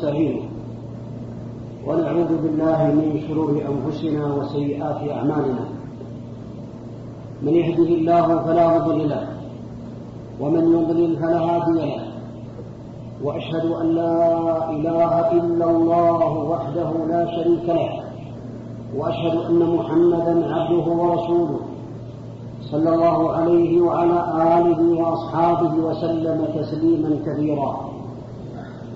ونستعينه ونعوذ بالله من شرور أنفسنا وسيئات أعمالنا. من يهده الله فلا مضل له ومن يضلل فلا هادي له. وأشهد أن لا إله إلا الله وحده لا شريك له وأشهد أن محمدا عبده ورسوله صلى الله عليه وعلى آله وأصحابه وسلم تسليما كثيرا.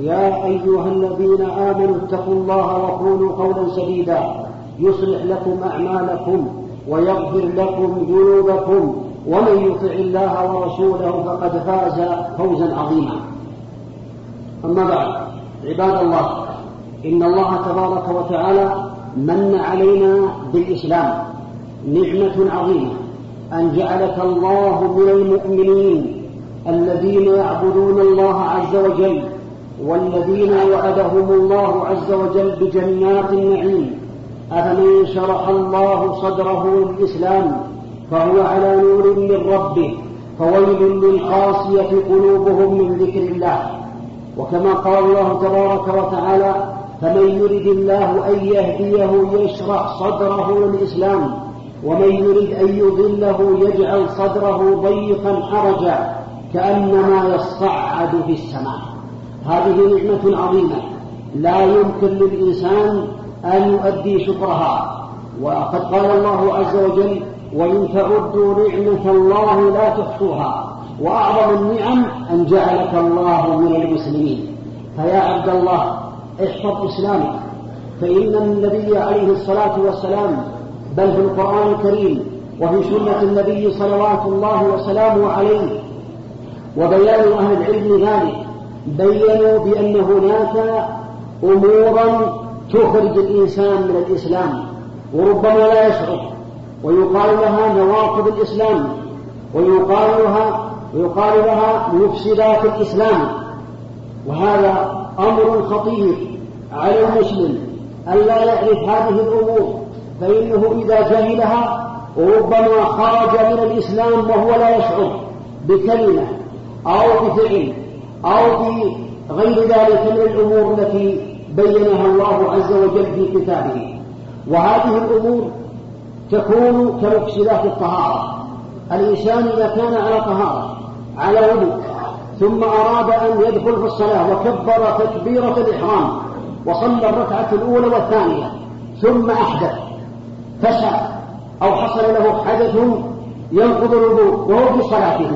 يا أيها الذين آمنوا اتقوا الله وقولوا قولا سديدا. يصلح لكم أعمالكم ويغفر لكم ذنوبكم. ومن يطع الله ورسوله فقد فاز فوزا عظيما. أما بعد عباد الله إن الله تبارك وتعالى من علينا بالإسلام. نعمة عظيمة. أن جعلك الله من المؤمنين الذين يعبدون الله عز وجل والذين وعدهم الله عز وجل بجنات النعيم. أفمن شرح الله صدره للإسلام فهو على نور من ربه فويل للقاسية قلوبهم من ذكر الله. وكما قال الله تبارك وتعالى فمن يرد الله أن يهديه يشرح صدره للإسلام ومن يرد أن يضله يجعل صدره ضيقا حرجا كأنما يصعد في السماء. هذه نعمة عظيمة. لا يمكن للإنسان أن يؤدي شكرها. وقد قال الله عز وجل وإن تعدوا نعمة الله لا تحصوها وأعظم النعم أن جعلك الله من المسلمين. فيا عبد الله احفظ إسلامك. فإن النبي عليه الصلاة والسلام بل في القرآن الكريم وفي سنة النبي صلوات الله وسلامه عليه وبيان أهل العلم ذلك بينوا بأن هناك أمورا تخرج الإنسان من الإسلام وربما لا يشعر ويقال لها نواقض الإسلام ويقال لها ويقال لها مفسدات الإسلام. وهذا أمر خطير على المسلم ألا يعرف هذه الأمور فإنه إذا جهلها ربما خرج من الإسلام وهو لا يشعر بكلمة أو بفعل. أو بغير ذلك من الأمور التي بينها الله عز وجل في كتابه. وهذه الأمور تكون كمفسدات الطهارة. الإنسان إذا كان على طهارة على وضوء ثم أراد أن يدخل في الصلاة وكبر تكبيرة الإحرام وصلى الركعة الأولى والثانية ثم أحدث فسع أو حصل له حدث ينقض الوضوء وهو في صلاته.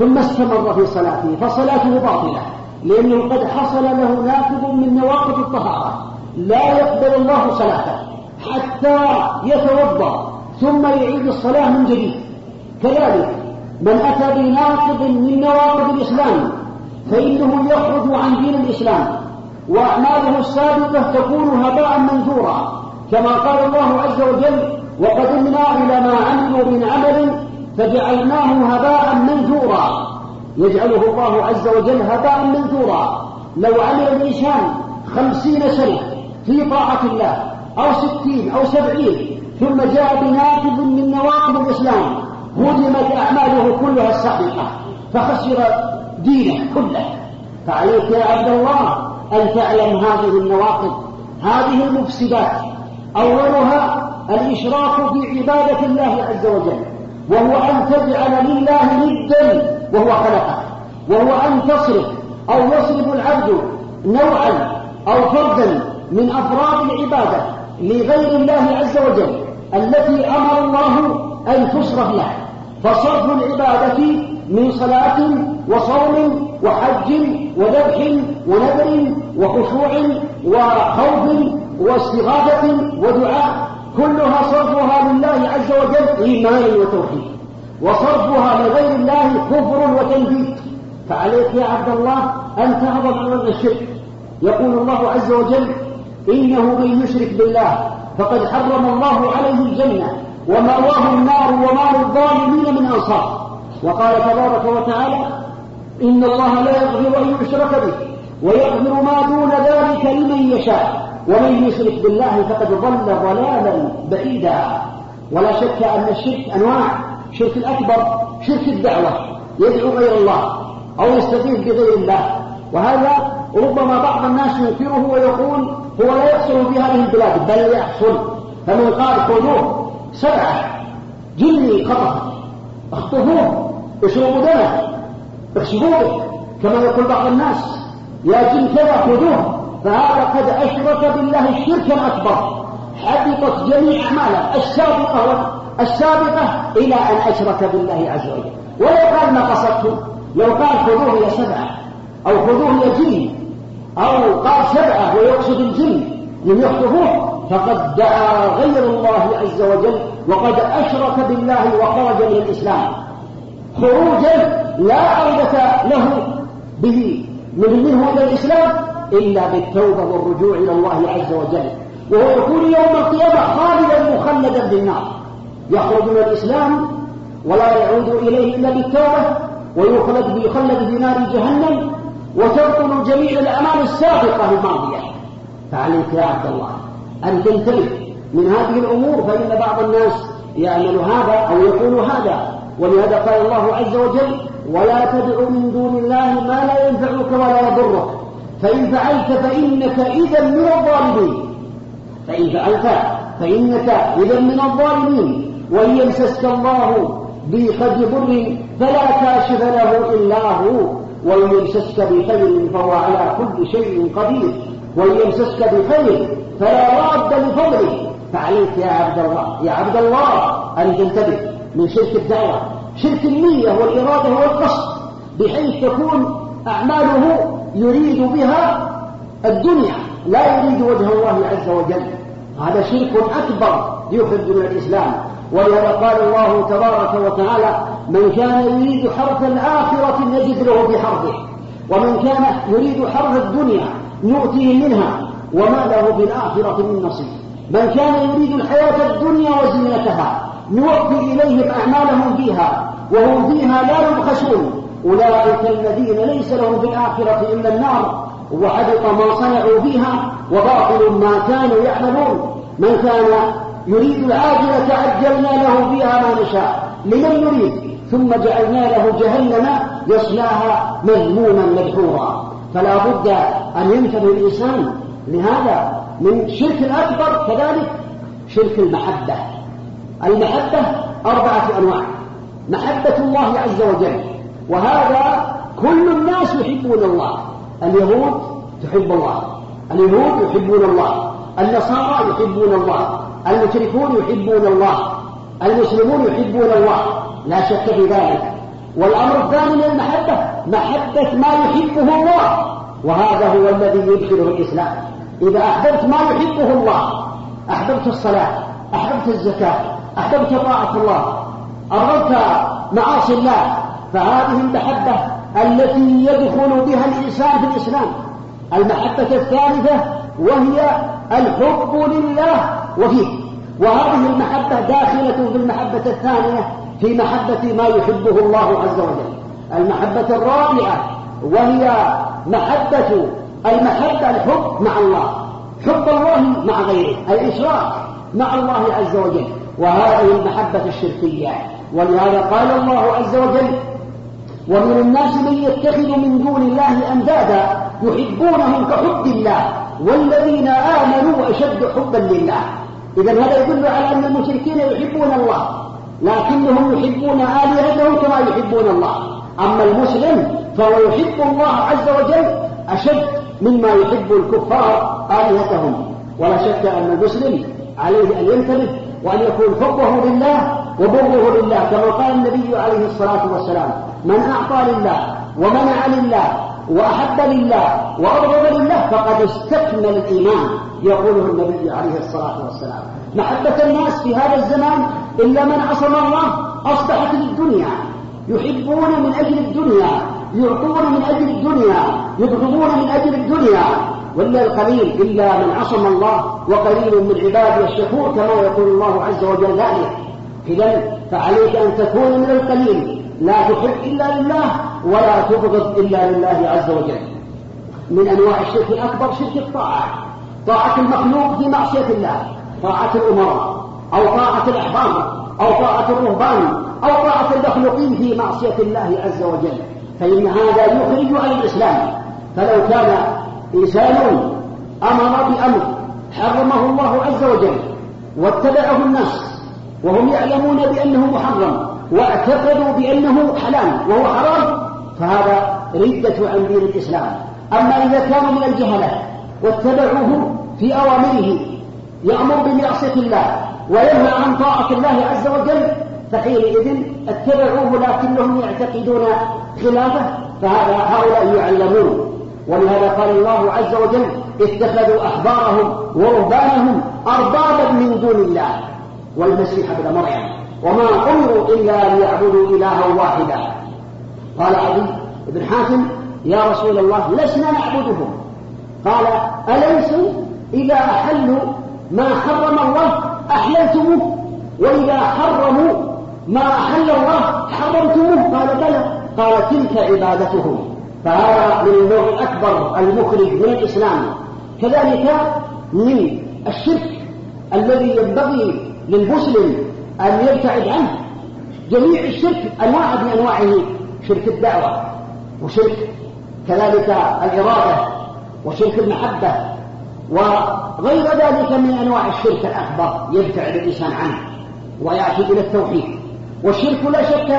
ثم استمر في صلاته فصلاته باطلة لأنه قد حصل له ناقض من نواقض الطهارة. لا يقبل الله صلاته حتى يتوضأ ثم يعيد الصلاة من جديد. كذلك من أتى بناقض من نواقض الإسلام فإنه يخرج عن دين الإسلام وأعماله السابقة تكون هباء منثورا كما قال الله عز وجل وقدمنا إلى ما عملوا من عمل فجعلناه هباء منثورا. يجعله الله عز وجل هباء منثورا. لو عمل الإنسان خمسين سنة في طاعة الله أو ستين أو سبعين ثم جاء بناقض من نواقض الإسلام هدمت أعماله كلها السابقة فخسر دينه كله. فعليك يا عبد الله أن تعلم هذه النواقض هذه المفسدات. أولها الإشراك في عبادة الله عز وجل. وهو أن تجعل لله ندا وهو خلقك وهو أن تصرف أو يصرف العبد نوعا أو فردا من أفراد العبادة لغير الله عز وجل التي أمر الله أن تصرف له. فصرف العبادة من صلاة وصوم وحج وذبح ونذر وخشوع وخوف واستغاثة ودعاء كلها صرفها لله عز وجل إيمان وتوحيد. وصرفها لغير الله كفر وتنفيذ فعليك يا عبد الله أن تعظم عن الشرك. يقول الله عز وجل إنه من يشرك بالله فقد حرم الله عليه الجنة ومأواه النار وما للظالمين من أنصار. وقال تبارك وتعالى إن الله لا يغفر أن يشرك به ويغفر ما دون ذلك لمن يشاء. ومن يشرك بالله فقد ضل ضلالا بعيدا. ولا شك أن الشرك أنواع. شرك الأكبر شرك الدعوة. يدعو غير الله أو يستغيث بغير الله. وهذا ربما بعض الناس ينكره ويقول هو لا يحصل في هذه البلاد بل يحصل. فمن قال خذوه. سبعة. جني خطف اخطفوه اشربوا دمه. اخشبوه كما يقول بعض الناس يا جن كذا خذوه. فهذا قد أشرك بالله شركا أكبر. حبطت جميع أعماله. السابقة السابقة إلى أن أشرك بالله عز وجل. ولو قال ما قصدته لو قال خذوه يا سبعة أو خذوه يا جن أو قال سبعة ويقصد الجن من يخطفوه فقد دعا غير الله عز وجل وقد أشرك بالله وخرج من الإسلام. خروجا لا عودة له به من منه إلى الإسلام إلا بالتوبة والرجوع إلى الله عز وجل. وهو يكون يوم القيامة خالدا مخلدا بالنار. يخرج من الإسلام ولا يعود إليه إلا بالتوبة ويخلد يخلد في نار جهنم وتبطل جميع الأعمال السابقة الماضية. فعليك يا عبد الله أن تنتبه من هذه الأمور فإن بعض الناس يعمل هذا أو يقول هذا. ولهذا قال الله عز وجل ولا تدع من دون الله ما لا ينفعك ولا يضرك. فإن فعلت فإنك إذا من الظالمين. فإن فعلت فإنك إذا من الظالمين. وإن يمسسك الله بقد ضر فلا كاشف له إلا هو. وإن يمسسك بخير فهو على كل شيء قدير. وإن يمسسك بخير فلا راد لفضله. فعليك يا عبد الله يا عبد الله أن تنتبه من شرك الدعوة. شرك النية والإرادة والقصد بحيث تكون أعماله يريد بها الدنيا لا يريد وجه الله عز وجل. هذا شرك أكبر يخرج من الإسلام. ولهذا قال الله تبارك وتعالى من كان يريد حرث الآخرة نجد له بحرثه ومن كان يريد حرث الدنيا نؤتيه منها وما له بالآخرة من نصيب. من كان يريد الحياة الدنيا وزينتها نوفي إليهم أعمالهم فيها وهم فيها لا يبخسون. أولئك الذين ليس لهم بالآخرة إلا النار وحبط ما صنعوا فيها وباطل ما كانوا يعملون. من كان يريد العاجلة عجلنا له فيها ما نشاء. لمن يريد ثم جعلنا له جهنم يصلاها مذموما مدحورا. فلا بد أن ينتبه الإنسان لهذا. من شرك الأكبر كذلك شرك المحبة. المحبة أربعة أنواع. محبة الله عز وجل وهذا كل الناس يحبون الله. اليهود تحب الله. اليهود يحبون الله. النصارى يحبون الله. المشركون يحبون الله. المسلمون يحبون الله. لا شك في ذلك. والأمر الثاني من المحبة محبة ما يحبه الله. وهذا هو الذي يدخله الإسلام. إذا أحببت ما يحبه الله أحببت الصلاة أحببت الزكاة أحببت طاعة الله أرغبت معاصي الله فهذه المحبة التي يدخل بها الإنسان في الإسلام. المحبة الثالثة وهي الحب لله وفيه. وهذه المحبة داخلة في المحبة الثانية في محبة ما يحبه الله عز وجل. المحبة الرابعة وهي محبة المحبة الحب مع الله. حب الله مع غيره. الإشراك مع الله عز وجل. وهذه المحبة الشركية. ولهذا قال الله عز وجل ومن الناس من يتخذ من دون الله أندادا يحبونهم كحب الله والذين آمنوا أشد حبا لله. إذا هذا يدل على أن المشركين يحبون الله لكنهم يحبون آلهتهم كما يحبون الله. أما المسلم فهو يحب الله عز وجل أشد مما يحب الكفار آلهتهم. ولا شك أن المسلم عليه أن ينتبه وأن يكون حبه لله وبغضه لله كما قال النبي عليه الصلاة والسلام من أعطى لله ومنع لله وأحب لله وأبغض لله فقد استكمل الإيمان يقوله النبي عليه الصلاة والسلام. محبة الناس في هذا الزمان إلا من عصم الله أصبحت للدنيا. يحبون من أجل الدنيا يعطون من أجل الدنيا يبغضون من أجل الدنيا. ولا القليل إلا من عصم الله وقليل من عباده الشكور كما يقول الله عز وجل ذلك. إذا فعليك أن تكون من القليل. لا تحب إلا لله ولا تبغض إلا لله عز وجل. من أنواع الشرك الأكبر شرك الطاعة. طاعة المخلوق في معصية الله. طاعة الأمراء. أو طاعة الأحبار أو طاعة الرهبان. أو طاعة المخلوقين في معصية الله عز وجل. فإن هذا يخرج عن الإسلام. فلو كان إنسان أمر بأمر حرمه الله عز وجل واتبعه الناس وهم يعلمون بأنه محرم واعتقدوا بأنه حلال وهو حرام فهذا ردة عن دين الإسلام. أما إذا كانوا من الجهلة واتبعوه في أوامره يأمر بمعصية الله وينهى عن طاعة الله عز وجل فحينئذ اتبعوه لكنهم يعتقدون خلافه فهذا هؤلاء يعلمون. ولهذا قال الله عز وجل اتخذوا أحبارهم ورهبانهم أربابا من دون الله. والمسيح ابن مريم. وما أمروا إلا ليعبدوا إلها واحدا. قال عدي بن حاتم يا رسول الله لسنا نعبدهم. قال أليسوا إذا أحلوا ما حرم الله أحللتموه وإذا حرموا ما أحل الله حرمتموه. قال بلى. قال تلك عبادتهم. فهذا من النوع الأكبر المخرج من الإسلام. كذلك من الشرك الذي ينبغي للمسلم أن يبتعد عنه. جميع الشرك أنواع بأنواعه شرك الدعوة وشرك كذلك الإرادة وشرك المحبة وغير ذلك من أنواع الشرك الأكبر يبتعد الإنسان عنه ويأتي إلى التوحيد. والشرك لا شك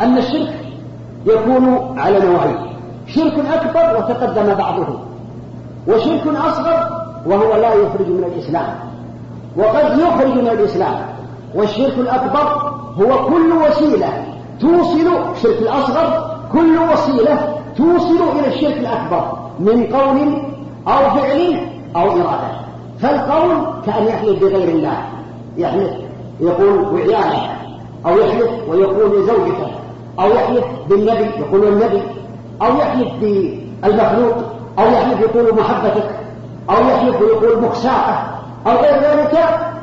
أن الشرك يكون على نوعين شرك أكبر وتقدم بعضه. وشرك أصغر وهو لا يخرج من الإسلام. وقد يخرج من الإسلام. والشرك الأكبر هو كل وسيلة توصل الشرك الأصغر كل وسيلة توصل إلى الشرك الأكبر من قول أو فعل أو إرادة. فالقول كأن يحلف بغير الله يحلف يقول وعياله أو يحلف ويقول لزوجته أو يحلف بالنبي يقول النبي أو يحلف بالمخلوق أو يحلف يقول محبتك أو يحلف ويقول مخساقة أو غير ذلك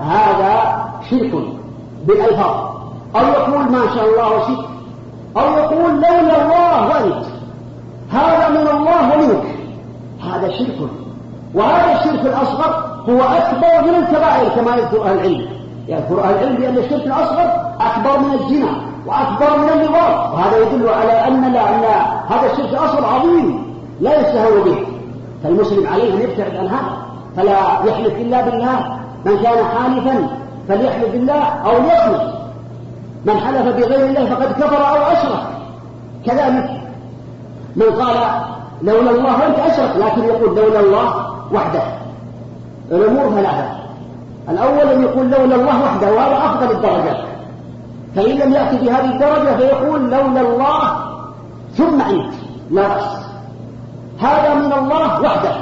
هذا شرك. بالألفاظ. أو يقول ما شاء الله وشئت أو يقول لولا الله وأنت هذا من الله ومنك هذا شرك. وهذا الشرك الأصغر هو أكبر من الكبائر كما يذكر أهل العلم. يذكر أهل العلم بأن الشرك الأصغر أكبر من الزنا وأكبر من النظام وهذا يدل على أن لا أن هذا الشرك الأصغر عظيم. لا يستهون به. فالمسلم عليه أن يبتعد عن هذا. فلا يحلف إلا بالله. من كان حالفا فليحلف بالله أو ليصمت من حلف بغير الله فقد كفر أو أشرك. كذلك من قال لولا الله أنت أشرك لكن يقول لولا الله وحده. الأمور ثلاثة الأول أن يقول لولا الله وحده وهذا أفضل الدرجات. فإن لم يأتي بهذه الدرجة فيقول لولا الله ثم أنت لا بأس هذا من الله وحده.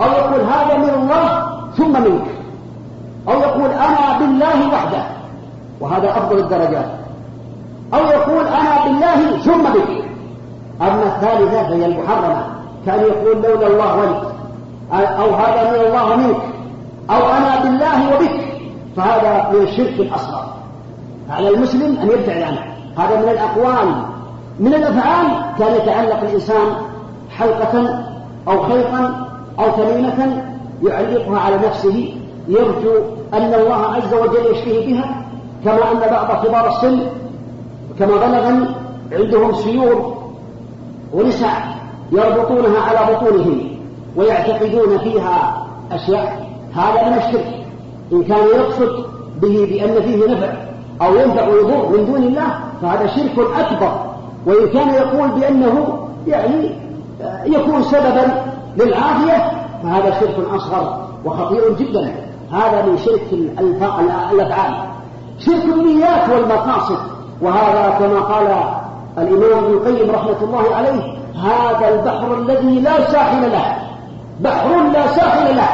أو يقول هذا من الله ثم منك. أو يقول أنا بالله وحده وهذا أفضل الدرجات. أو يقول أنا بالله ثم بك. أما الثالثة فهي المحرمة كأن يقول لولا الله وانت أو هذا من الله منك. أو أنا بالله وبك. فهذا من الشرك الأصغر. على المسلم أن يبتعد عنه هذا من الأقوال. من الأفعال كان يتعلق الإنسان حلقة أو خيطا أو تميمة يعلقها على نفسه. يرجو أن الله عز وجل يشفيه بها كما أن بعض كبار السن كما بلغني عندهم سيور ونساء يربطونها على بطونهم ويعتقدون فيها أشياء هذا من الشرك. إن كان يقصد به بأن فيه نفع أو ينفع ويضر من دون الله فهذا شرك أكبر. وإن كان يقول بأنه يعني يكون سببا للعافية فهذا شرك أصغر وخطير جدا. هذا من شرك الأفعال. شرك النيات والمقاصد. وهذا كما قال الإمام ابن القيم رحمة الله عليه هذا البحر الذي لا ساحل له. بحر لا ساحل له.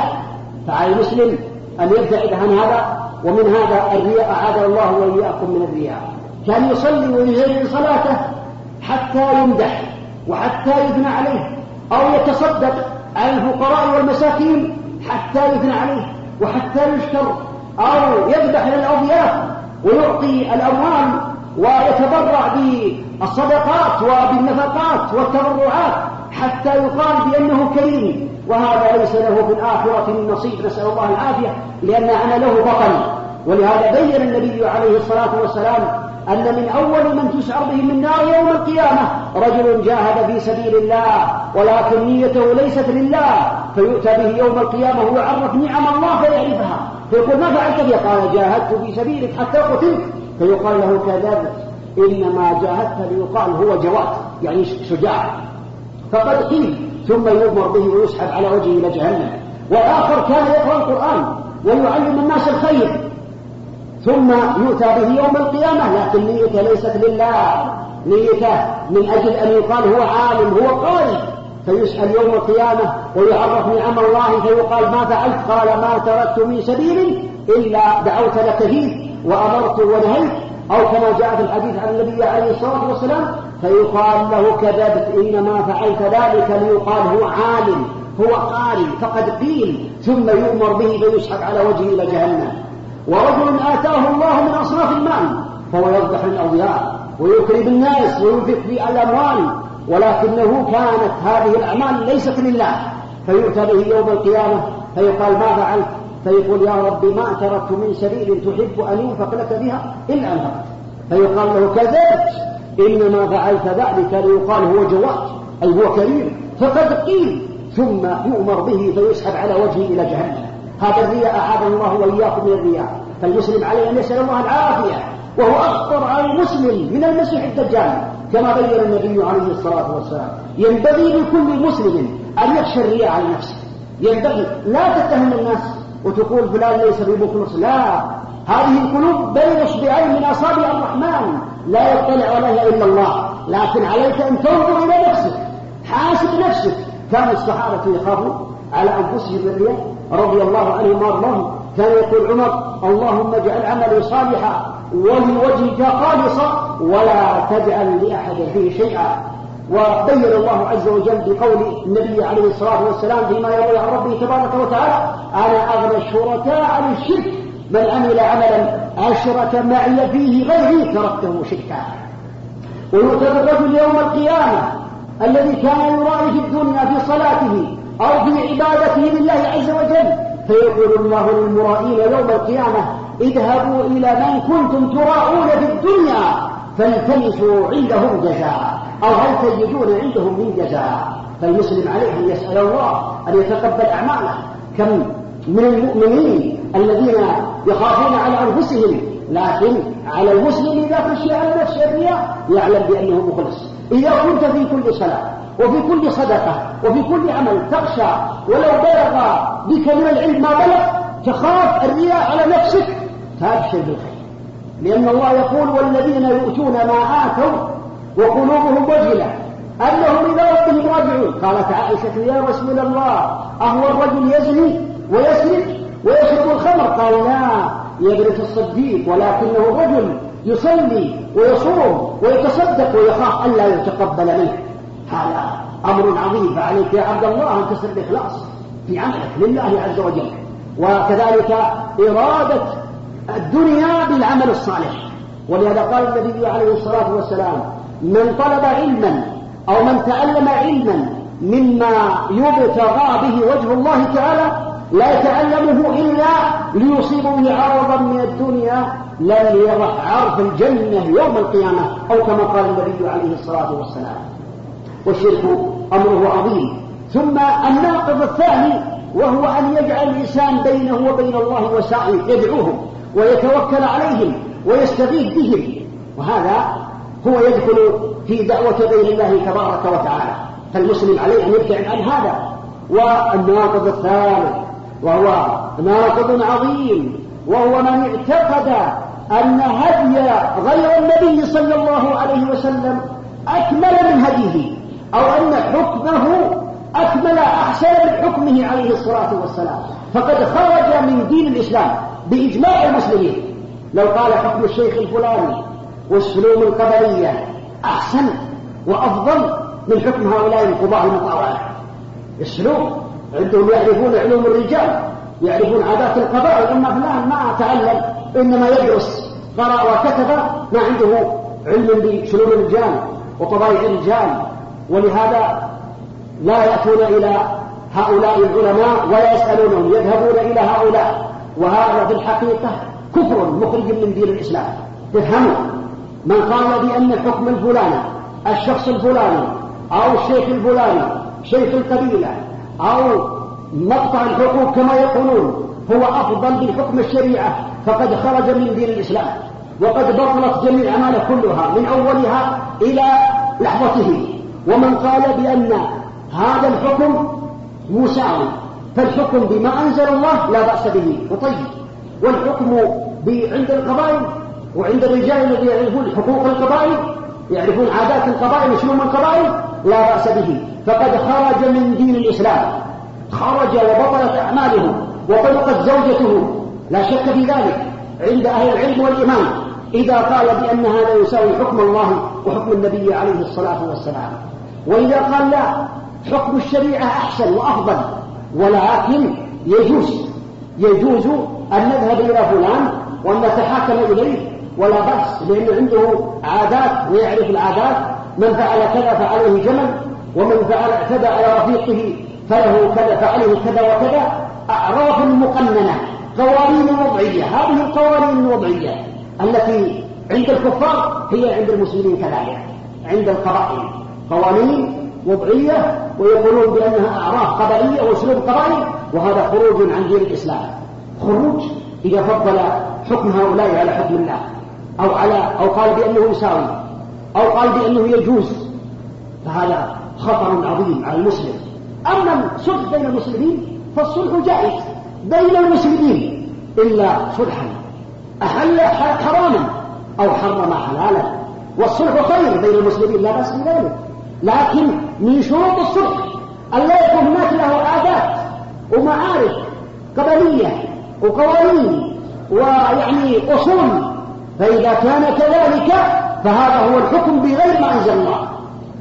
فعلى المسلم أن يبتعد عن هذا ومن هذا الرياء أعاذ الله وإياكم من الرياء. كان يصلي ويزين صلاته حتى يمدح وحتى يثنى عليه أو يتصدق على الفقراء والمساكين حتى يثنى عليه. وحتى يشكر أو يذبح للأضياف ويعطي الأموال ويتبرع بالصدقات وبالنفقات والتبرعات حتى يقال بأنه كريم. وهذا ليس له في الآخرة من نصيب. نسأل الله العافية لأن عمله بطل. ولهذا بين النبي عليه الصلاة والسلام أن من أول من تسعر به من نار يوم القيامة رجل جاهد في سبيل الله ولكن نيته ليست لله فيؤتى به يوم القيامة ويعرف نعم الله فيعرفها. فيقول ما فعلت به قال جاهدت في سبيلك حتى قتلت. فيقال له كذبت. إنما جاهدت ليقال هو جواد يعني شجاع. فقد قيل ثم يؤمر به ويسحب على وجهه إلى جهنم. والآخر كان يقرأ القرآن ويعلم الناس الخير. ثم يؤتى به يوم القيامة لكن نيته ليست لله. نيته من أجل أن يقال هو عالم هو قارئ فيسأل يوم القيامة ويعرف نعم الله فيقال ما فعلت قال ما تركت من سبيل إلا دعوت لك فيه وأمرت ونهيت. أو كما جاء في الحديث عن النبي عليه الصلاة والسلام فيقال له كذبت إنما فعلت ذلك ليقال هو عالم هو قارئ فقد قيل ثم يؤمر به فيسحب على وجهه إلى جهنم. ورجل آتاه الله من أصناف المال فهو يذبح الأضياء ويكرم الناس وينفق في الأموال ولكنه كانت هذه الأعمال ليست لله. فيؤتى به يوم القيامة فيقال ما فعلت؟ فيقول يا رب ما تركت من سبيل تحب أن ينفق لك بها إلا أنفقت. فيقال له كذبت إنما فعلت ذلك ليقال هو جواد أي هو كريم فقد قيل ثم يؤمر به فيسحب على وجهه إلى جهنم. هذا الرياء أعاذ الله وإياكم من الرياء. فالمسلم عليه أن يسأل الله العافية وهو أخطر على المسلم من المسيح الدجال. كما بين النبي عليه الصلاة والسلام ينبغي لكل مسلم أن يخشى الرياء على نفسه. ينبغي لا تتهم الناس وتقول فلان ليس بمخلص. لا هذه القلوب بين اصبعين من أصابع الرحمن. لا يطلع عليها إلا الله. لكن عليك أن تنظر إلى نفسك حاسب نفسك. كان الصحابة يخافون على أنفسهم الرياء؟ رضي الله عنهم وارضاهم كان يقول عمر اللهم اجعل عملي صالحا ولوجهك خالصا ولا تجعل لأحد فيه شيئا. وبين الله عز وجل بقول النبي عليه الصلاة والسلام فيما يروي عن ربه تبارك وتعالى أنا أغنى الشركاء عن الشرك من عمل عملا اشرك معي فيه غيري تركته شركا. ويؤتى الرجل يوم القيامة الذي كان يرائي في الدنيا في صلاته أو في عبادته لله عز وجل. فيقول الله للمرائين يوم القيامة اذهبوا إلى من كنتم تراءون في الدنيا فالتمسوا عندهم جزاء. أو هل تجدون عندهم من جزاء؟ فالمسلم عليه أن يسأل الله أن يتقبل أعماله. كم من المؤمنين الذين يخافون على أنفسهم لكن على المسلم إذا خشي على نفسه الرياء يعلم بأنه مخلص. إذا كنت في كل صلاة وفي كل صدقة وفي كل عمل تخشى. ولو بلغ بك من العلم ما بلغ تخاف الرياء على نفسك. فأبشر بالخير. لأن الله يقول والذين يؤتون ما آتوا وقلوبهم وجلة أنهم إلى ربهم راجعون. قالت عائشة يا رسول الله أهو الرجل يزني ويسرق ويشرب الخمر. قال لا ابنة الصديق ولكنه الرجل يصلي ويصوم ويتصدق ويخاف ألا يتقبل منه. هذا أمر عظيم. فعليك يا عبد الله أن تسر الإخلاص في عملك لله عز وجل. وكذلك إرادة الدنيا بالعمل الصالح. ولهذا قال النبي عليه الصلاة والسلام من طلب علما أو من تعلم علما مما يبتغى به وجه الله تعالى لا يتعلمه إلا ليصيب به عرضا من الدنيا لن يرح عرف الجنة يوم القيامة. أو كما قال النبي عليه الصلاة والسلام. والشرك أمره عظيم. ثم الناقض الثاني وهو أن يجعل الإنسان بينه وبين الله وسائل يدعوهم ويتوكل عليهم ويستغيث بهم. وهذا هو يدخل في دعوة غير الله تبارك وتعالى. فالمسلم عليه أن يبتعد عن هذا. والناقض الثالث وهو ناقض عظيم. وهو من اعتقد أن هدي غير النبي صلى الله عليه وسلم أكمل من هديه. أو أن حكمه أكمل أحسن من حكمه عليه الصلاة والسلام. فقد خرج من دين الإسلام بإجماع المسلمين. لو قال حكم الشيخ الفلاني والسلوم القبلية أحسن وأفضل من حكم هؤلاء القضاة المطاوعة. اسلوب عندهم يعرفون علوم الرجال يعرفون عادات القبائل اما فلان ما تعلم إنما يدرس قرأ وكتب ما عنده علم بشؤون الرجال وطبائع الرجال ولهذا لا يأتون إلى هؤلاء العلماء ولا يسألونهم يذهبون إلى هؤلاء. وهذا في الحقيقة كفر مخرج من دين الإسلام. تفهموا من قال بأن حكم الفلاني الشخص الفلاني أو الشيخ الفلاني شيخ القبيلة أو مقطع الحقوق كما يقولون هو أفضل من حكم الشريعة فقد خرج من دين الإسلام. وقد بطلت جميع الأعمال كلها من أولها إلى لحظته. ومن قال بأن هذا الحكم مساوي فالحكم بما أنزل الله لا بأس به وطيب. والحكم عند القبائل وعند الرجال الذين يعرفون حقوق القبائل يعرفون عادات القبائل وشؤون القبائل لا بأس به. فقد خرج من دين الإسلام. خرج وبطلت أعماله وطلقت زوجته. لا شك في ذلك. عند أهل العلم والإيمان. إذا قال بأن هذا يساوي حكم الله وحكم النبي عليه الصلاة والسلام. وإذا قال لا حكم الشريعة أحسن وأفضل ولكن يجوز يجوز أن نذهب إلى فلان وأن نتحاكم إليه ولا بأس لأنه عنده عادات ويعرف العادات من فعل كذا فعليه جمل ومن فعل اعتدى على رفيقه فله كذا فعله كذا وكذا. أعراف مقننة قوانين وضعية هذه القوانين الوضعية. التي عند الكفار هي عند المسلمين كذلك عند القبائل. قوانين وضعية ويقولون بأنها أعراف قبائلية وأسلوب قبائل وهذا خروج عن دين الإسلام. خروج إذا فضل حكم هؤلاء على حكم الله أو على أو قال بأنه يساوي أو قال بأنه يجوز فهذا خطر عظيم على المسلم. أما الصلح بين المسلمين فالصلح جائز بين المسلمين إلا صلحا. أحل حراما أو حرم حلالا. والصلح خير بين المسلمين لا بأس بذلك. لكن من شروط الصلح أن لا يكون هناك له عادات ومعارف قبلية وقوانين ويعني أصول. فإذا كان كذلك فهذا هو الحكم بغير ما أنزل الله.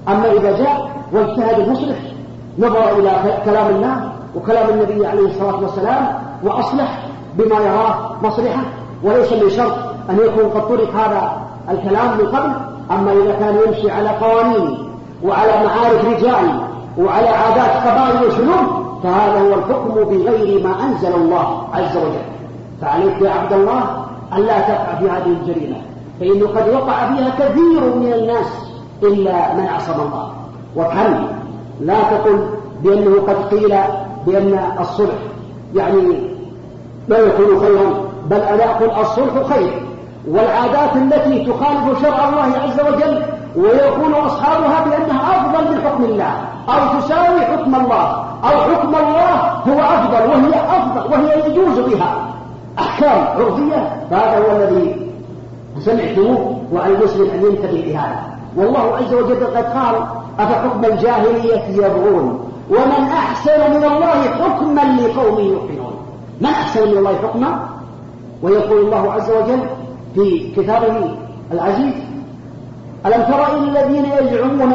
أما إذا جاء واجتهد المصلح نظر إلى كلام الله وكلام النبي عليه الصلاة والسلام وأصلح بما يراه مصلحة وليس من شرط أن يكون قد طرق هذا الكلام من قبل أما إذا كان يمشي على قوانين وعلى معارف رجال وعلى عادات قبائل وشلوم فهذا هو الحكم بغير ما أنزل الله عز وجل. فعليك يا عبد الله أن لا تقع في هذه الجريمة فإنه قد وقع فيها كثير من الناس إلا من عصم الله. وكم؟ لا تقل بأنه قد قيل بأن الصلح يعني لا يكون خيرا. بل أنا أقول الصلح خير. والعادات التي تخالف شرع الله عز وجل ويقول أصحابها بأنها أفضل من حكم الله. أو تساوي حكم الله. أو حكم الله هو أفضل وهي أفضل وهي يجوز بها. أحكام عرفية فهذا هو الذي سمعتموه وعلى المسلم أن ينتبه لهذا. والله عز وجل قد قال أفحكم الجاهلية يبغون؟ ومن أحسن من الله حكما لقوم يوقنون. من أحسن من الله حكما؟ ويقول الله عز وجل في كتابه العزيز ألم تر إلى الذين يزعمون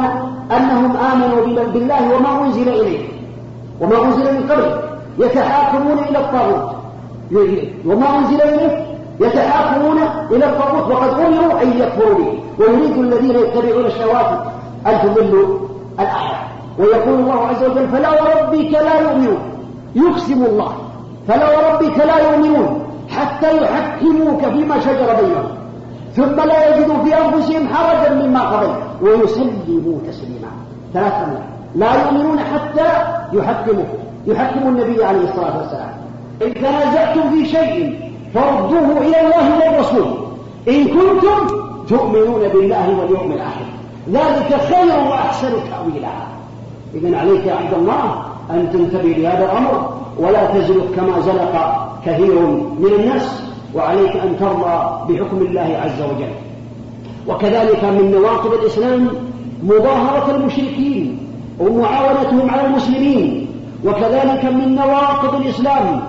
أنهم آمنوا بالله وما أنزل إليه؟ وما أنزل من قبل يتحاكمون إلى الطاغوت. وما أنزل إليه؟ يتحاكمون إلى الطاغوت وقد أمروا أن يكفروا به. ويريد الذين يتبعون الشواذ أن تضلوا الآية ويقول الله عز وجل فلا وربك لا يؤمنون. يقسم الله. فلا وربك لا يؤمنون. حتى يحكموك فيما شجر بينهم. ثم لا يجدوا في أنفسهم حرجا مما قضيت. ويسلموا تسليما. ثلاث أمور لا يؤمنون حتى يحكموا يحكموا النبي عليه الصلاة والسلام. إن تنازعتم في شيء فردوه إلى الله والرسول إن كنتم تؤمنون بالله واليوم الآخر. ذلك خير وأحسن تأويلا. إذا عليك يا عبد الله أن تنتبه لهذا الأمر. ولا تزلق كما زلق كثير من الناس وعليك أن ترضى بحكم الله عز وجل. وكذلك من نواقض الإسلام مظاهرة المشركين ومعاونتهم على المسلمين. وكذلك من نواقض الإسلام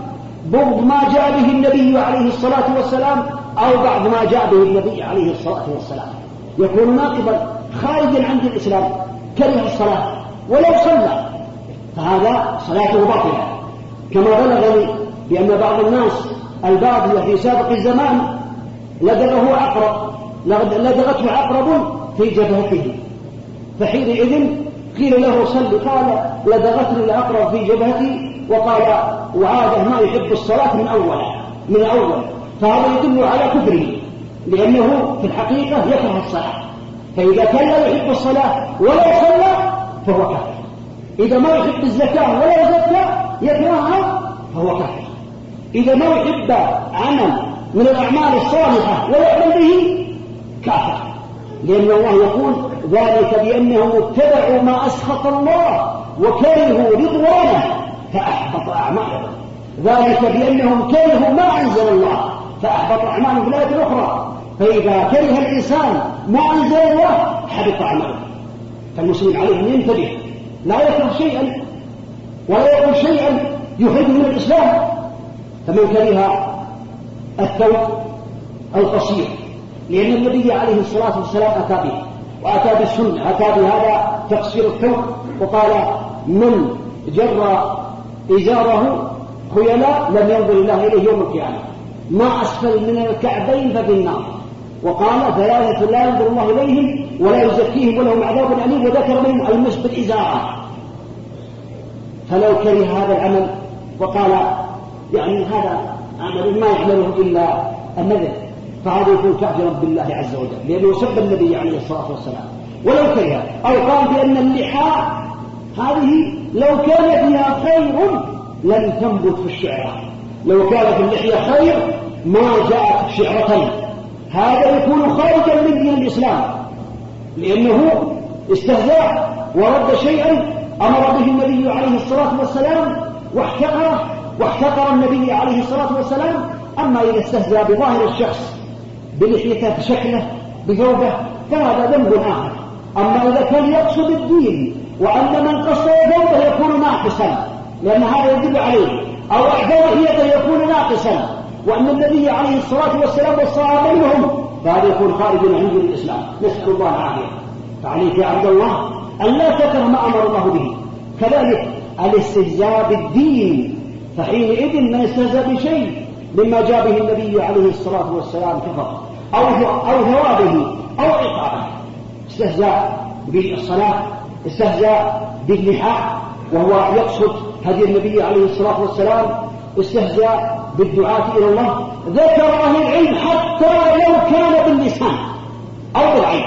بغض ما جاء به النبي عليه الصلاة والسلام أو بعض ما جاء به النبي عليه الصلاة والسلام. يكون ناقضا خارجا عن الإسلام كره الصلاة ولو صلى. هذا صلاته باطلة. كما بلغني بأن بعض الناس الباطلة في سابق الزمان لدغه عقرب لدغته عقرب في جبهته. فحينئذ قيل له صل قال لدغتني العقرب في جبهتي وقال وعاده ما يحب الصلاة من أول من أول. فهذا يدل على كفره لأنه في الحقيقة يكره الصلاة. فإذا كان لا يحب الصلاة ولا صلى فهو كافر. إذا ما يحب الزكاة ولا زكى يكرهها فهو كافر. إذا ما يحب عمل من الأعمال الصالحة ولا يعمل به كافر. لأن الله يقول ذلك بأنهم اتبعوا ما أسخط الله وكرهوا رضوانه فأحبط أعمالهم ذلك بأنهم كرهوا ما أنزل الله فأحبط أعمالهم في الآية الأخرى فإذا كره الإنسان ما أنزل الله حبط عمله فالمسلم عليه أن ينتبه. لا يكره شيئا ولا يقول شيئا يخرج من الإسلام. فمن كره الثوب القصير لأن النبي عليه الصلاة والسلام أتى به وأتى بالسنة أتى بهذا تقصير الثوب وقال من جر إزاره خيلاء لم ينظر الله إليه يوم القيامة ما أسفل من الكعبين ففي النار. وقال ثلاثة لا ينظر الله إليهم ولا يزكيهم ولهم عذاب أليم. وذكر منهم المس بالإزارة فلو كره هذا العمل وقال يعني هذا عمل ما يعمله إلا النذر. فهذا يكون كافرا بالله عز وجل لأنه سب النبي عليه الصلاة والسلام. ولو كره أو قال بأن اللحى هذه لو كان فيها خير لم تنبت في الشعرة لو كان في اللحية خير ما جاءت شعرة. هذا يكون خارجا من دين الإسلام. لأنه استهزاء ورد شيئا أمر به النبي عليه الصلاة والسلام واحتقره. واحتقر النبي عليه الصلاة والسلام أما إذا استهزأ بظاهر الشخص بلحيته بشكله بثوبه فهذا ذنب آخر. أما إذا كان يقصد الدين وأن من قصد ثوبه يكون ناقصا لأن هذا يدل عليه. أو أحدى لحيته يكون ناقصا وأن النبي عليه الصلاة والسلام والصحابة منهم فهذا يكون خارجا عن دين الإسلام. نسأل الله العافية. فعليك يا عبد الله أن لا تكره ما أمر الله به. كذلك الاستهزاء بالدين. فحينئذ من استهزأ بشيء مما جاء به النبي عليه الصلاة والسلام كفر أو أو ثوابه أو عقابه. استهزاء بالصلاة استهزاء باللحاء وهو يقصد هدي النبي عليه الصلاة والسلام. استهزاء بالدعاة إلى الله. ذكر أهل العلم حتى لو كان باللسان أو بالعين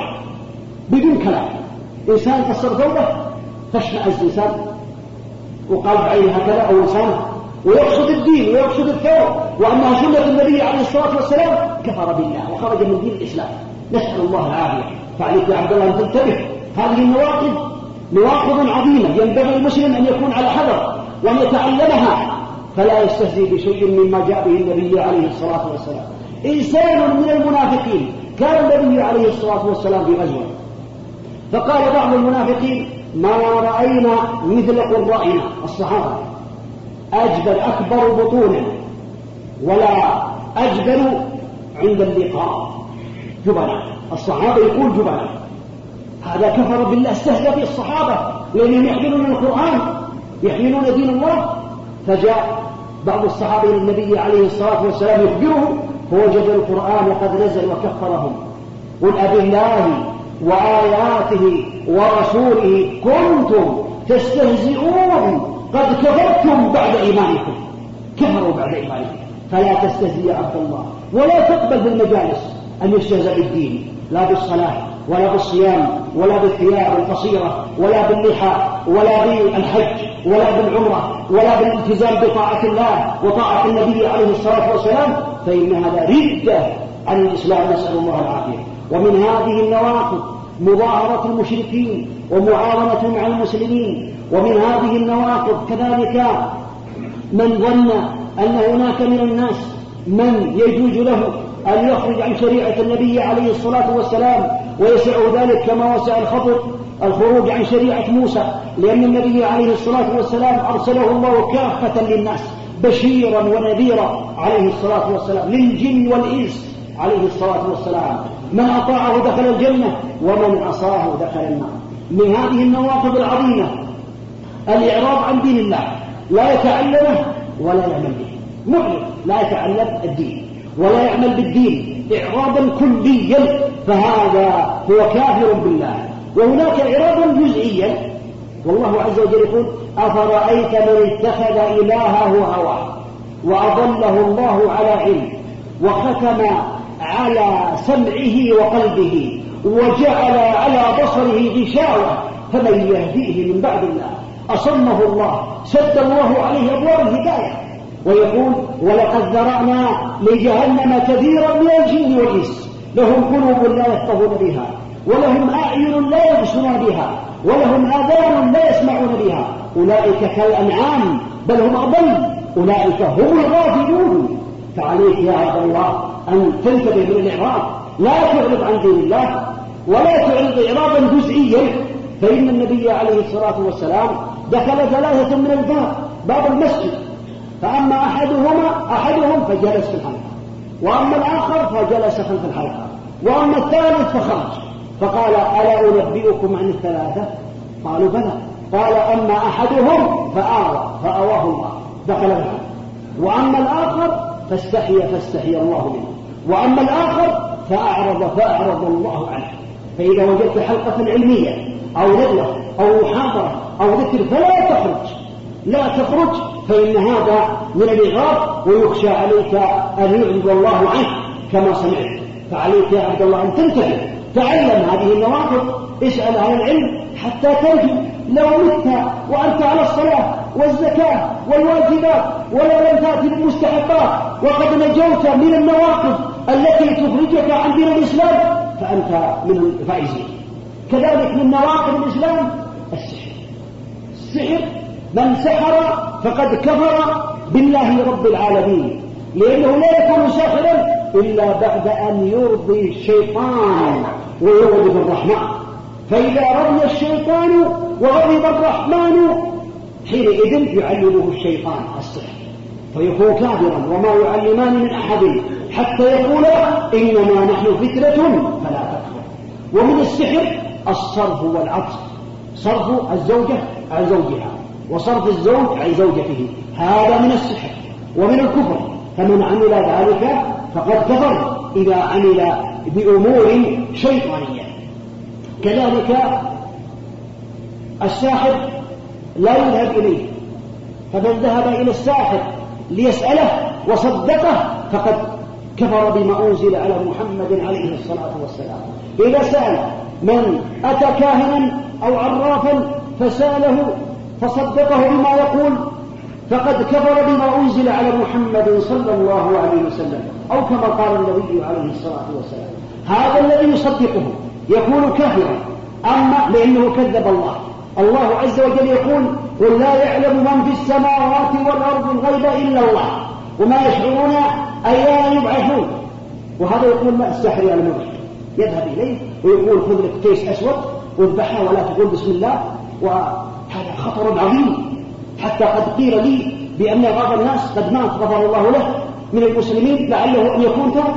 بدون كلام. إنسان كسر ثوبه تشمأز إنسان وقال بعينه هكذا أو لسانه. ويقصد الدين ويقصد الثوب وأنها سنة النبي عليه الصلاة والسلام كفر بالله وخرج من دين الإسلام. نسأل الله العافية. فعليك يا عبد الله أن تنتبه هذه النواقض نواقض عظيمة. ينبغي المسلم أن يكون على حذر وأن يتعلمها. فلا يستهزي بشيء مما جاء به النبي عليه الصلاة والسلام. إنسان من المنافقين. كان النبي عليه الصلاة والسلام في غزوة. فقال بعض المنافقين ما رأينا مثل قرائنا. الصحابة. أجبل أكبر بطونا ولا أجبل عند اللقاء. جبنا الصحابة يقول جبنا هذا كفر بالله استهزأ به الصحابة لأنهم يحملون القرآن يحملون دين الله. فجاء بعض الصحابة إلى النبي عليه الصلاة والسلام يخبره فوجد القرآن قد نزل وكفرهم. قل أبالله وآياته ورسوله كنتم تستهزئون. قد كفرتم بعد إيمانكم. كفروا بعد إيمانكم. فلا تستهزئ عبد الله. ولا تقبل بالمجالس أن يستهزأ بالدين. لا بالصلاة ولا بالصيام ولا بالثياب القصيرة ولا باللحى ولا بالحج ولا بالعمرة ولا بالالتزام بطاعة الله وطاعة النبي عليه الصلاة والسلام. فإن هذا ردة عن الإسلام نسأل الله العافية. ومن هذه النواقض مظاهرة المشركين ومعاونة مع المسلمين. ومن هذه النواقض كذلك من ظن أن هناك من الناس من يجوز له أن يخرج عن شريعة النبي عليه الصلاة والسلام ويسع ذلك كما وسع الخطر الخروج عن شريعة موسى لأن النبي عليه الصلاة والسلام أرسله الله كافة للناس بشيرا ونذيرا عليه الصلاة والسلام للجن والإنس عليه الصلاة والسلام. من أطاعه دخل الجنة ومن عصاه دخل النار. من هذه النواقض العظيمة الإعراض عن دين الله. لا يتعلمه ولا يعمل به. معرض لا يتعلم الدين ولا يعمل بالدين. إعراضا كليا. فهذا هو كافر بالله. وهناك إعراضا جزئيا. والله عز وجل يقول أفرأيت من اتخذ إلهه هواه وأضله الله على علم وختم على سمعه وقلبه وجعل على بصره غشاوة فمن يهديه من بعد الله؟ أصمه الله سد الله عليه أبواب الهداية. ويقول ولقد ذرأنا لجهنم كثيرا من الجن والإنس لهم قلوب لا يفقهون بها ولهم أعين لا يبصرون بها ولهم آذان لا يسمعون بها أولئك كالأنعام بل هم أضل أولئك هم الغافلون. فعليك يا عبد الله أن تنتبه من الإعراض لا تعرض عن دين الله ولا تعرض إعراضا جزئيا فإن النبي عليه الصلاة والسلام دخل ثلاثة من الباب باب المسجد. فأما أحدهما أحدهم فجلس في الحلقة. وأما الآخر فجلس خلف الحلقة. وأما الثالث فخرج. فقال ألا أنبئكم عن الثلاثة؟ قالوا بلى. قال أما أحدهم فآوى فأواه الله. دخل الحلقة. وأما الآخر فاستحي فاستحي الله منه. وأما الآخر فأعرض فأعرض الله عنه. فإذا وجدت حلقة علمية أو ندوة أو محاضرة أو ذكر فلا تخرج. لا تخرج فإن هذا من الإغراء ويخشى عليك أن يعرض الله عنك كما سمعت. فعليك يا عبد الله أن تنتبه. تعلم هذه النواقض اسأل عن العلم حتى تنجو. لو مت وأنت على الصلاة والزكاة والواجبات ولا لم تأتي بالمستحقات وقد نجوت من النواقض التي تخرجك عن دين الإسلام فأنت من الفائزين. كذلك من نواقض الإسلام السحر. السحر من سحر فقد كفر بالله رب العالمين. لأنه لا يكون ساحرا إلا بعد أن يرضي الشيطان ويغضب الرحمن. فإذا رضي الشيطان وغضب الرحمن حينئذ يعلمه الشيطان السحر. فيكون كافرا وما يعلمان من أحد حتى يقولا إنما نحن فتنة فلا تكفر. ومن السحر الصرف والعطف. صرف الزوجة عن زوجها وصرف الزوج عن زوجته. هذا من السحر ومن الكفر. فمن عمل ذلك فقد كفر إذا عمل بأمور شيطانية. كذلك الساحر لا يذهب إليه. فمن ذهب إلى الساحر ليسأله وصدقه فقد كفر بما أنزل على محمد عليه الصلاة والسلام. إذا سأل من أتى كاهنا أو عرافا فسأله فصدقه بما يقول فقد كفر بما أنزل على محمد صلى الله عليه وسلم أو كما قال النبي عليه الصلاة والسلام. هذا الذي يصدقه يكون كافرا أما لأنه كذب الله. الله عز وجل يقول قل لا يعلم من في السماوات والأرض الغيب إلا الله وما يشعرون أيان يبعثون. وهذا يقول ما السحر على المبعث يذهب إليه ويقول خذ لك كيس أسود واذبحها ولا تقول بسم الله. وهذا خطر عظيم. حتى قد قيل لي بأن بعض الناس قد مات غفر الله له من المسلمين لعله أن يكون تاب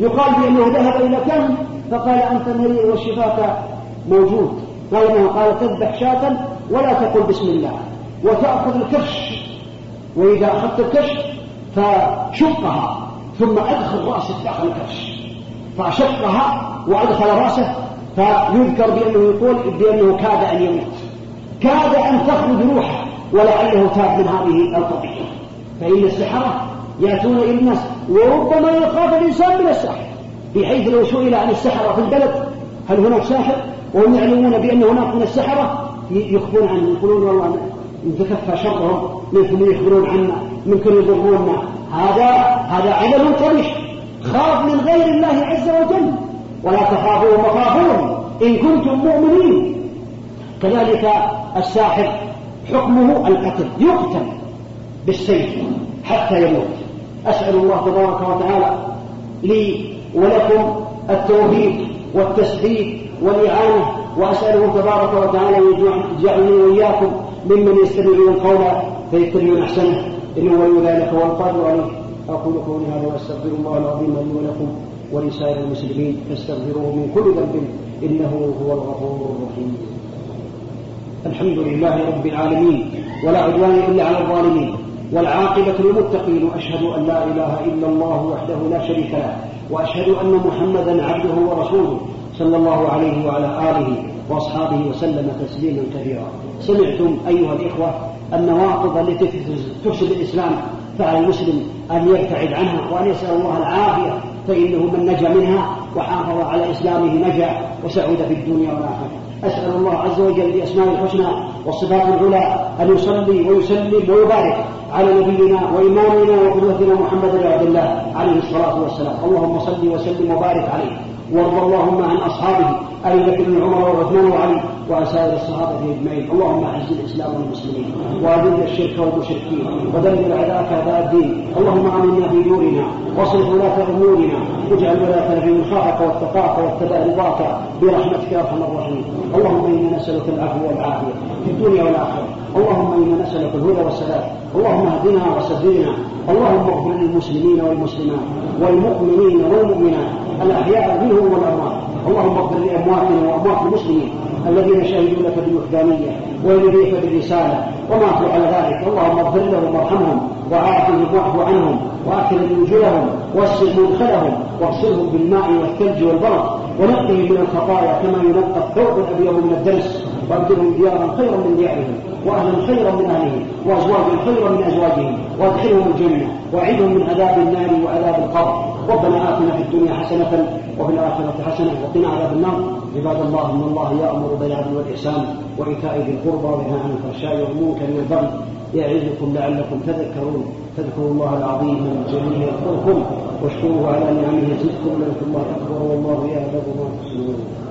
يقال بأنه ذهب إلى كهن فقال أنت مريء وشفاك موجود. قال انه قال تذبح شاة ولا تقل بسم الله. وتأخذ الكرش. وإذا أخذت الكرش فشقها ثم أدخل رأسك داخل الكرش. فشقها وأدخل رأسه فيذكر بأنه يقول بأنه كاد أن يموت. كاد أن تخرج روحه ولعله تاب من هذه القضية فإن السحرة يأتون إلى الناس وربما يخاف الإنسان من السحر. بحيث لو سئل عن السحرة في البلد هل هناك ساحر؟ وهم يعلمون بأن هناك من السحرة يخفون عنه يقولون والله نتكفى شرهم منكم يخبرون عنا منكم يضروننا هذا هذا عمل قبيح خاف من غير الله عز وجل. ولا تخافوا مخافون إن كنتم مؤمنين. كذلك الساحر حكمه القتل. يقتل بالسيف حتى يموت. أسأل الله تبارك وتعالى لي ولكم التوفيق والتسديد والإعانة. وأسأله تبارك وتعالى أن يجعلني وإياكم ممن يستمعون القول فيتبعون أحسنه. إنه ولي ذلك والقادر عليه. أقول قولي هذا وأستغفر الله العظيم لي ولكم. ولسائر المسلمين فاستغفروه من كل ذنب إنه هو الغفور الرحيم. الحمد لله رب العالمين ولا عدوان إلا على الظالمين والعاقبة للمتقين وأشهد أن لا إله إلا الله وحده لا شريك له وأشهد أن محمدا عبده ورسوله صلى الله عليه وعلى آله وأصحابه وسلم تسليما كثيرا سمعتم أيها الإخوة النواقض التي تفسد الإسلام فعلى المسلم أن يبتعد عنها وأن يسأل الله العافية فإنه من نجا منها وحافظ على إسلامه نجا وسعد في الدنيا والآخرة. أسأل الله عز وجل بأسماء الحسنى والصفات العلى أن يصلي ويسلم ويبارك على نبينا وإمامنا وقدوتنا محمد بن عبد الله عليه الصلاة والسلام. اللهم صل وسلم وبارك عليه. وارض اللهم عن أصحابه أبي بكر بن عمر وعثمان وعلي وعن سائر الصحابة أجمعين. اللهم أعز الإسلام والمسلمين وأذل الشرك والمشركين ودمر أعداءك أعداء الدين. اللهم آمنا في دورنا واصلح ولاة أمورنا واجعل ولاة في خافك واتقاك واتبع رضاك برحمتك يا أرحم الراحمين. اللهم إنا نسألك العفو والعافية في الدنيا والآخرة. اللهم إنا نسألك الهدى والسلام اللهم اهدنا وسددنا. اللهم اغفر للمسلمين والمسلمات والمؤمنين والمؤمنات. الأحياء منهم والأموات. اللهم اغفر لأمواتنا وأموات المسلمين الذين شهدوا لك بالوحدانية ولنبيك بالرسالة وماتوا على ذلك. اللهم اغفر لهم وارحمهم وعافهم واعف عنهم واكرم نزلهم واسع مدخلهم واغسلهم بالماء والثلج والبرد ونقهم من الخطايا كما ينقى الثوب الأبيض من الدنس وأبدلهم ديارا خيرا من ديارهم وأهلا خيرا من أهلهم وأزواجا خيرا من أزواجهم وأدخلهم الجنة واعذهم من عذاب النار وعذاب القبر. ربنا آتنا في الدنيا حسنة وفي الآخرة حسنة وقنا عذاب النار. عباد الله إن الله يأمر بالعدل والإحسان وإيتاء ذي القربى وينهى عن الفحشاء والمنكر والبغي يعظكم لعلكم تذكرون. فاذكروا الله العظيم الجليل يذكركم واشكروه على نعمه يزدكم ولذكر الله أكبر والله يعلم ما تصنعون.